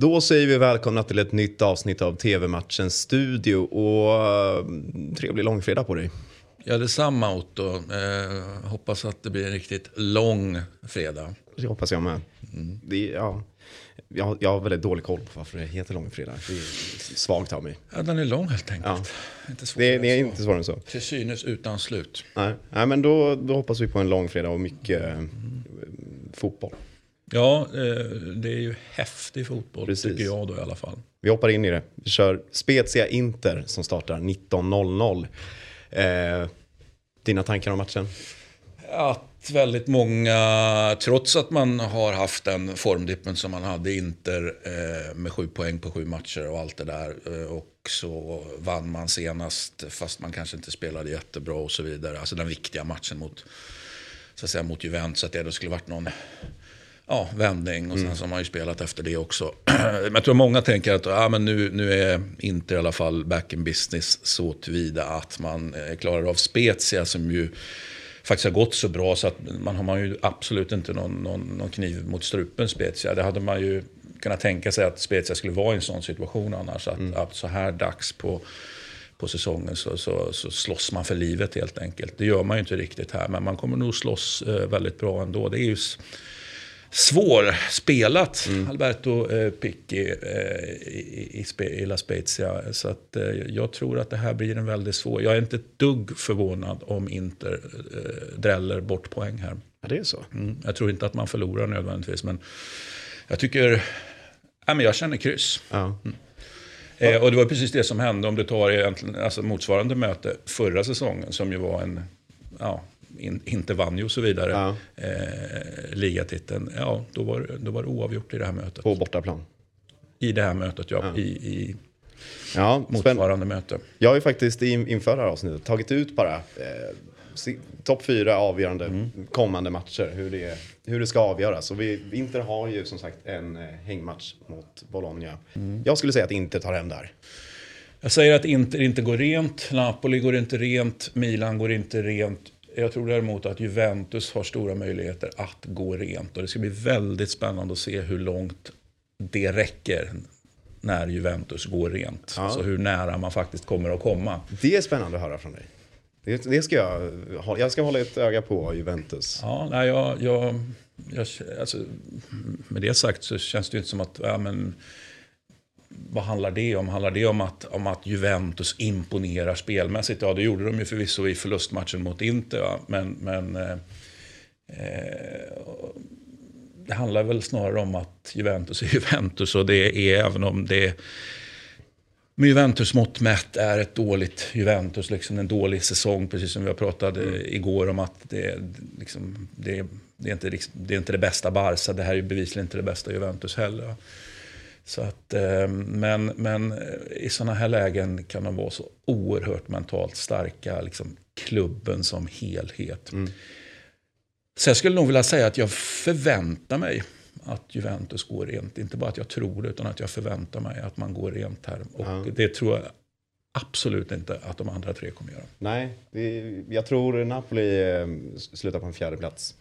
Då säger vi välkomna till ett nytt avsnitt av TV-matchens studio och uh, trevlig långfredag på dig. Ja, detsamma Otto. Eh, hoppas att det blir en riktigt lång fredag. Det hoppas jag med. Mm. Det, ja, jag, har, jag har väldigt dålig koll på varför det heter långfredag. Det är svagt av mig. Ja, den är lång helt enkelt. Ja. Inte det, det är inte svårare än så. Till synes utan slut. Nej, Nej men då, då hoppas vi på en långfredag och mycket mm. fotboll. Ja, eh, det är ju häftig fotboll Precis. tycker jag då i alla fall. Vi hoppar in i det. Vi kör Spezia Inter som startar 19.00. Eh, dina tankar om matchen? Att väldigt många, trots att man har haft den formdippen som man hade Inter eh, med sju poäng på sju matcher och allt det där. Eh, och så vann man senast fast man kanske inte spelade jättebra och så vidare. Alltså den viktiga matchen mot, så att säga, mot Juventus. Att det då skulle varit någon ja, vändning och sen mm. så har man ju spelat efter det också. men jag tror många tänker att ja, men nu, nu är inte i alla fall back in business så tillvida att man eh, klarar av Spezia som ju faktiskt har gått så bra så att man har man ju absolut inte någon, någon, någon kniv mot strupen Spezia. Det hade man ju kunnat tänka sig att Spezia skulle vara i en sån situation annars. Att, mm. att så här dags på på säsongen så, så, så slåss man för livet helt enkelt. Det gör man ju inte riktigt här, men man kommer nog slåss eh, väldigt bra ändå. Det är ju svårspelat, mm. Alberto eh, Picchi eh, i, i, i, La Spezia. Så att, eh, jag tror att det här blir en väldigt svår... Jag är inte ett dugg förvånad om Inter eh, dräller bort poäng här. Ja, det är så? Mm, jag tror inte att man förlorar nödvändigtvis, men jag tycker... Ja, men jag känner kryss. Ja. Mm. Eh, och det var precis det som hände om du tar egentligen, alltså motsvarande möte förra säsongen som ju var en... Ja, in, inte vann ju och så vidare, ja. eh, ligatiteln, ja, då var, då var det oavgjort i det här mötet. På bortaplan? I det här mötet, ja. ja. I, i ja, motsvarande möte. Jag har ju faktiskt inför det här avsnittet tagit ut bara eh, topp fyra avgörande mm. kommande matcher, hur det, hur det ska avgöras. Och vi, Inter har ju som sagt en eh, hängmatch mot Bologna. Mm. Jag skulle säga att Inter tar hem där. Jag säger att Inter inte går rent, Napoli går inte rent, Milan går inte rent. Jag tror däremot att Juventus har stora möjligheter att gå rent. Och det ska bli väldigt spännande att se hur långt det räcker när Juventus går rent. Ja. Alltså hur nära man faktiskt kommer att komma. Det är spännande att höra från dig. Det, det ska jag, jag ska hålla ett öga på Juventus. Ja, nej, jag, jag, jag, alltså, med det sagt så känns det ju inte som att ja, men, vad handlar det om? Handlar det om att, om att Juventus imponerar spelmässigt? Ja, det gjorde de ju förvisso i förlustmatchen mot Inter. Va? Men, men eh, eh, det handlar väl snarare om att Juventus är Juventus. Och det är även om det med Juventus mått mätt är ett dåligt Juventus. Liksom en dålig säsong, precis som vi har pratat mm. igår om att det, liksom, det, det, är inte, det är inte det bästa Barca. Det här är bevisligen inte det bästa Juventus heller. Så att, eh, men, men i sådana här lägen kan de vara så oerhört mentalt starka, liksom klubben som helhet. Mm. Så jag skulle nog vilja säga att jag förväntar mig att Juventus går rent. Inte bara att jag tror det, utan att jag förväntar mig att man går rent här. Och ja. det tror jag absolut inte att de andra tre kommer göra. Nej, jag tror Napoli eh, slutar på en fjärde plats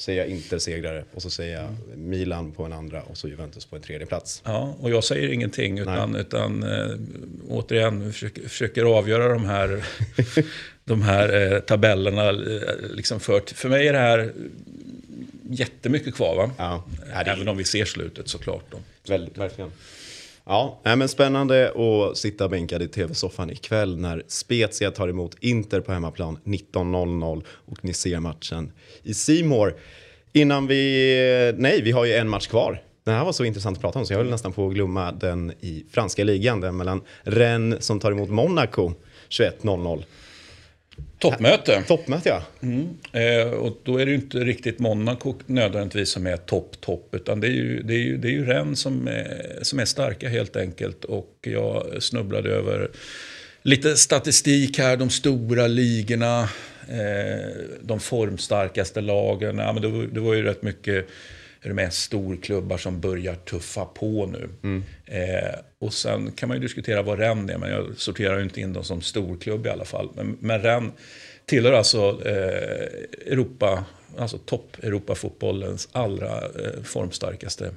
säger jag Inter segrare och så säger jag Milan på en andra och så Juventus på en tredje plats. Ja, och jag säger ingenting utan, utan äh, återigen försöker, försöker avgöra de här, de här äh, tabellerna. Äh, liksom för, för mig är det här jättemycket kvar va? Ja, Även om vi ser slutet såklart. Då. Väldigt, verkligen. Ja, men spännande att sitta bänkad i tv-soffan ikväll när Spezia tar emot Inter på hemmaplan 19.00 och ni ser matchen i Simor. Innan vi... Nej, vi har ju en match kvar. Den här var så intressant att prata om så jag höll nästan på att glömma den i franska ligan. Den mellan Rennes som tar emot Monaco 21.00. Toppmöte. Toppmöte, ja. Mm. Eh, och då är det ju inte riktigt Monaco nödvändigtvis som är topp, topp. Utan det är ju, det är ju, det är ju Rennes som är, som är starka helt enkelt. Och jag snubblade över lite statistik här. De stora ligorna, eh, de formstarkaste lagen. Ja, men det, det var ju rätt mycket är det mest storklubbar som börjar tuffa på nu. Mm. Eh, och sen kan man ju diskutera vad Rennes är, men jag sorterar ju inte in dem som storklubb i alla fall. Men, men Rennes tillhör alltså eh, Europa, alltså topp Europafotbollens allra eh, formstarkaste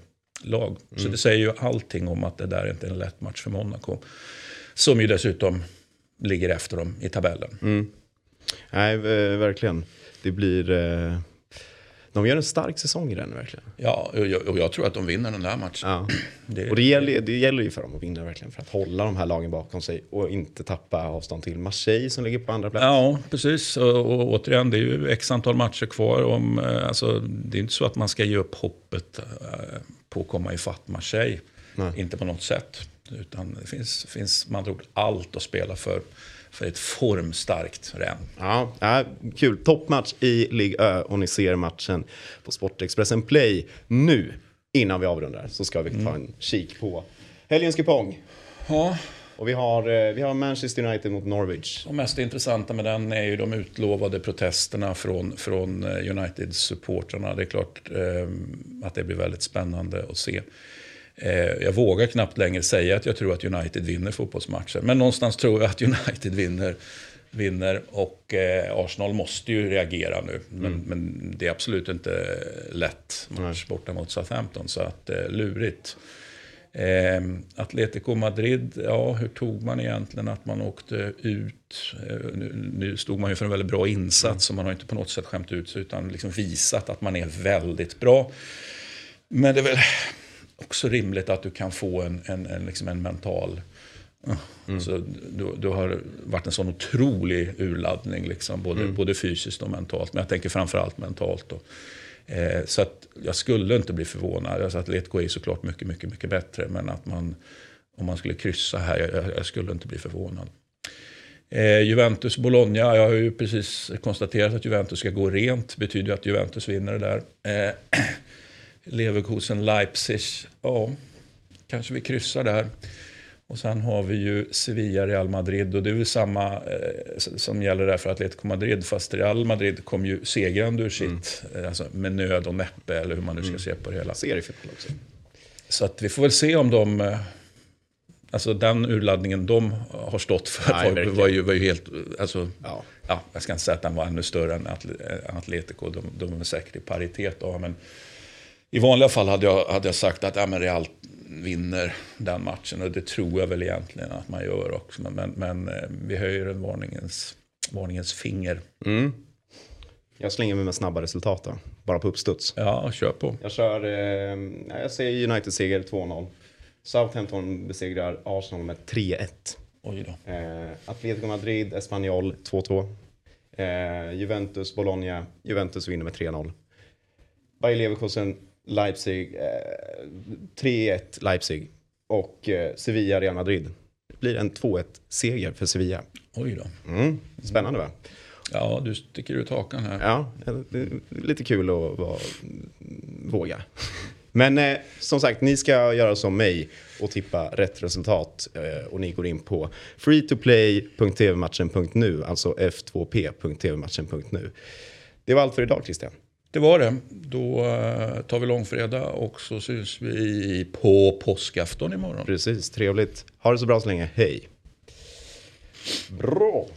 lag. Så det säger ju allting om att det där inte är en lätt match för Monaco. Som ju dessutom ligger efter dem i tabellen. Nej, eh, verkligen. Det blir... Eh, de gör en stark säsong i den verkligen. Ja, och jag, och jag tror att de vinner den där matchen. Ja. Det, Och det gäller, det gäller ju för dem att vinna verkligen. För att hålla de här lagen bakom sig och inte tappa avstånd till Marseille som ligger på andra plats. Ja, precis. Och, och återigen, det är ju x antal matcher kvar. Om, eh, alltså, det är inte så att man ska ge upp hoppet eh, på att komma ifatt Marseille. Nej. Inte på något sätt. Utan det finns, finns man tror allt att spela för, för ett formstarkt Rennes. Ja, ja, kul. Toppmatch i Ligue Ö och ni ser matchen på Sportexpressen Play nu. Innan vi avrundar så ska vi ta en kik på helgens kupong. Ja, Och vi har, eh, vi har Manchester United mot Norwich. det mest intressanta med den är ju de utlovade protesterna från, från eh, Uniteds supportrarna. Det är klart eh, att det blir väldigt spännande att se. Eh, jag vågar knappt längre säga att jag tror att United vinner fotbollsmatcher. Men någonstans tror jag att United vinner. vinner och eh, Arsenal måste ju reagera nu. Men, men det är absolut inte lätt match borta mot Southampton. Så att eh, lurigt. Eh, Atletico Madrid, ja hur tog man egentligen att man åkte ut? Eh, nu, nu stod man ju för en väldigt bra insats och man har inte på något sätt skämt ut sig utan liksom visat att man är väldigt bra. Men det är väl också rimligt att du kan få en, en, en, liksom en mental... Uh, alltså, du, du har varit en sån otrolig urladdning, liksom, både, både fysiskt och mentalt. Men jag tänker framförallt mentalt. Då. Eh, så att jag skulle inte bli förvånad. Alltså, Atletico är såklart mycket, mycket, mycket bättre. Men att man, om man skulle kryssa här, jag, jag skulle inte bli förvånad. Eh, Juventus Bologna, jag har ju precis konstaterat att Juventus ska gå rent. betyder ju att Juventus vinner det där. Eh, Leverkusen Leipzig, ja, kanske vi kryssar där. Och sen har vi ju Sevilla, Real Madrid och det är väl samma eh, som gäller där för Atletico Madrid. Fast Real Madrid kom ju segrande ur sitt, eh, alltså med nöd och näppe eller hur man nu ska se på det hela. Seriefotboll också. Så att vi får väl se om de... eh, Alltså den urladdningen de har stått för Nej, var, var, ju, var ju helt... Alltså, Ja. ja, jag ska inte säga att den var ännu större än Atle- än Atletico. De, de är säkert i paritet. Då, men I vanliga fall hade jag, hade jag sagt att ja, men Real vinner den matchen. Och det tror jag väl egentligen att man gör också. Men, men, eh, vi höjer en varningens, varningens finger. Mm. Jag slänger mig med snabba resultat då. Bara på uppstuds. Ja, kör på. Jag kör, eh, jag säger United-seger 2-0. Southampton besegrar Arsenal med 3-1. Oj då. Eh, Atletico Madrid, Espanyol 2-2. Eh, Juventus, Bologna. Juventus vinner med 3-0. Bayer Leverkusen, Leipzig. Eh, 3-1 Leipzig. Och eh, Sevilla, Real Madrid. Det blir en 2-1-seger för Sevilla. Oj då. Mm. Spännande va? Ja, du sticker ut hakan här. Ja, är lite kul att vara, våga. Men eh, som sagt, ni ska göra som mig och tippa rätt resultat. Eh, och ni går in på freetoplay.tvmatchen.nu, alltså f2p.tvmatchen.nu. Det var allt för idag, Christian. Det var det. Då eh, tar vi långfredag och så syns vi på påskafton imorgon. Precis, trevligt. Ha det så bra så länge. Hej. Bra.